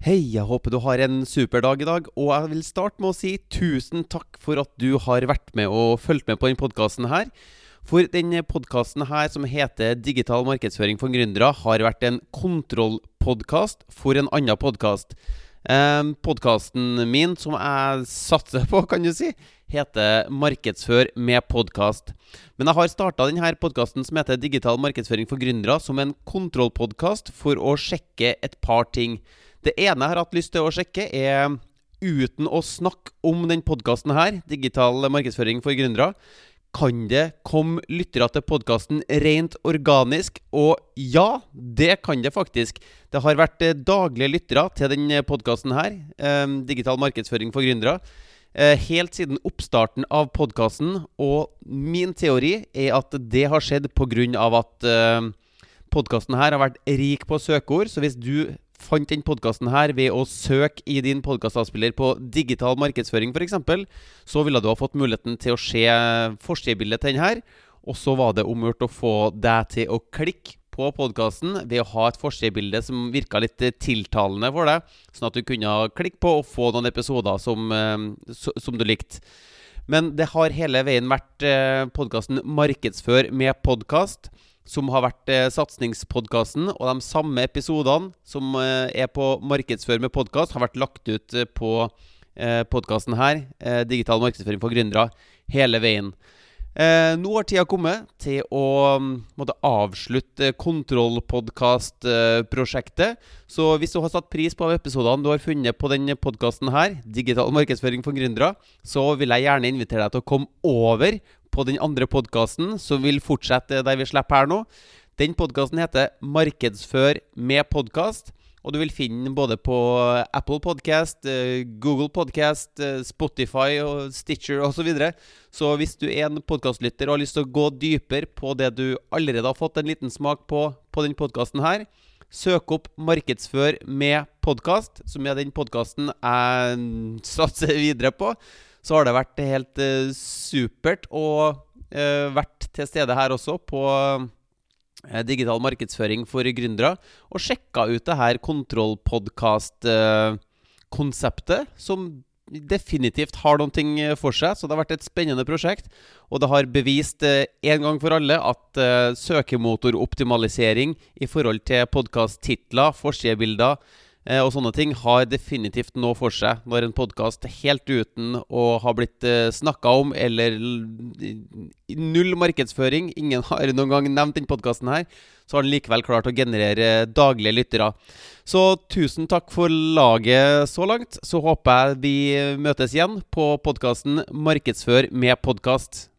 Hei, jeg håper du har en super dag i dag, og jeg vil starte med å si tusen takk for at du har vært med og fulgt med på denne podkasten her. For denne podkasten her, som heter Digital markedsføring for gründere, har vært en kontrollpodkast for en annen podkast. Eh, podkasten min, som jeg satser på, kan du si, heter Markedsfør med podkast. Men jeg har starta denne podkasten som heter Digital markedsføring for gründere, som en kontrollpodkast for å sjekke et par ting. Det ene jeg har hatt lyst til å sjekke, er uten å snakke om den podkasten her, digital markedsføring for gründere, kan det komme lyttere til podkasten rent organisk? Og ja, det kan det faktisk. Det har vært eh, daglige lyttere til denne podkasten her, eh, digital markedsføring for gründere, eh, helt siden oppstarten av podkasten. Og min teori er at det har skjedd pga. at eh, podkasten her har vært rik på søkeord. Så hvis du fant den podkasten her ved å søke i din podkastavspiller på digital markedsføring f.eks., så ville du ha fått muligheten til å se forsidebildet til den her. Og så var det om å få deg til å klikke på podkasten ved å ha et forsidebilde som virka litt tiltalende for deg, sånn at du kunne klikke på og få noen episoder som, eh, som du likte. Men det har hele veien vært eh, podkasten Markedsfør med podkast som har vært eh, satsingspodkasten. Og de samme episodene som eh, er på Markedsfør med podkast, har vært lagt ut eh, på eh, podkasten her, eh, Digital markedsføring for gründere, hele veien. Eh, nå har tida kommet til å mm, måtte avslutte kontrollpodkastprosjektet. Så hvis du har satt pris på episodene du har funnet på denne podkasten her, Digital markedsføring for gründere, så vil jeg gjerne invitere deg til å komme over på den andre podkasten, som vil fortsette der vi slipper her nå. Den podkasten heter Markedsfør med podkast. Og du vil finne den både på Apple Podcast, eh, Google Podcast, eh, Spotify, og Stitcher osv. Så, videre. så hvis du er en podkastlytter og har lyst til å gå dypere på det du allerede har fått en liten smak på på denne podkasten her, søk opp 'Markedsfør med podkast', som er den podkasten jeg satser videre på så har det vært helt eh, supert å uh, vært til stede her også på uh, digital markedsføring for gründere og sjekka ut det her kontrollpodkast-konseptet, som definitivt har ting for seg. Så det har vært et spennende prosjekt. Og det har bevist en gang for alle at søkemotoroptimalisering i forhold til podkast-titler, forsidebilder, Eh, og sånne ting har definitivt noe for seg når en podkast helt uten å ha blitt eh, snakka om eller null markedsføring Ingen har noen gang nevnt den podkasten. Så har den likevel klart å generere daglige lyttere. Så tusen takk for laget så langt. Så håper jeg vi møtes igjen på podkasten Markedsfør med podkast.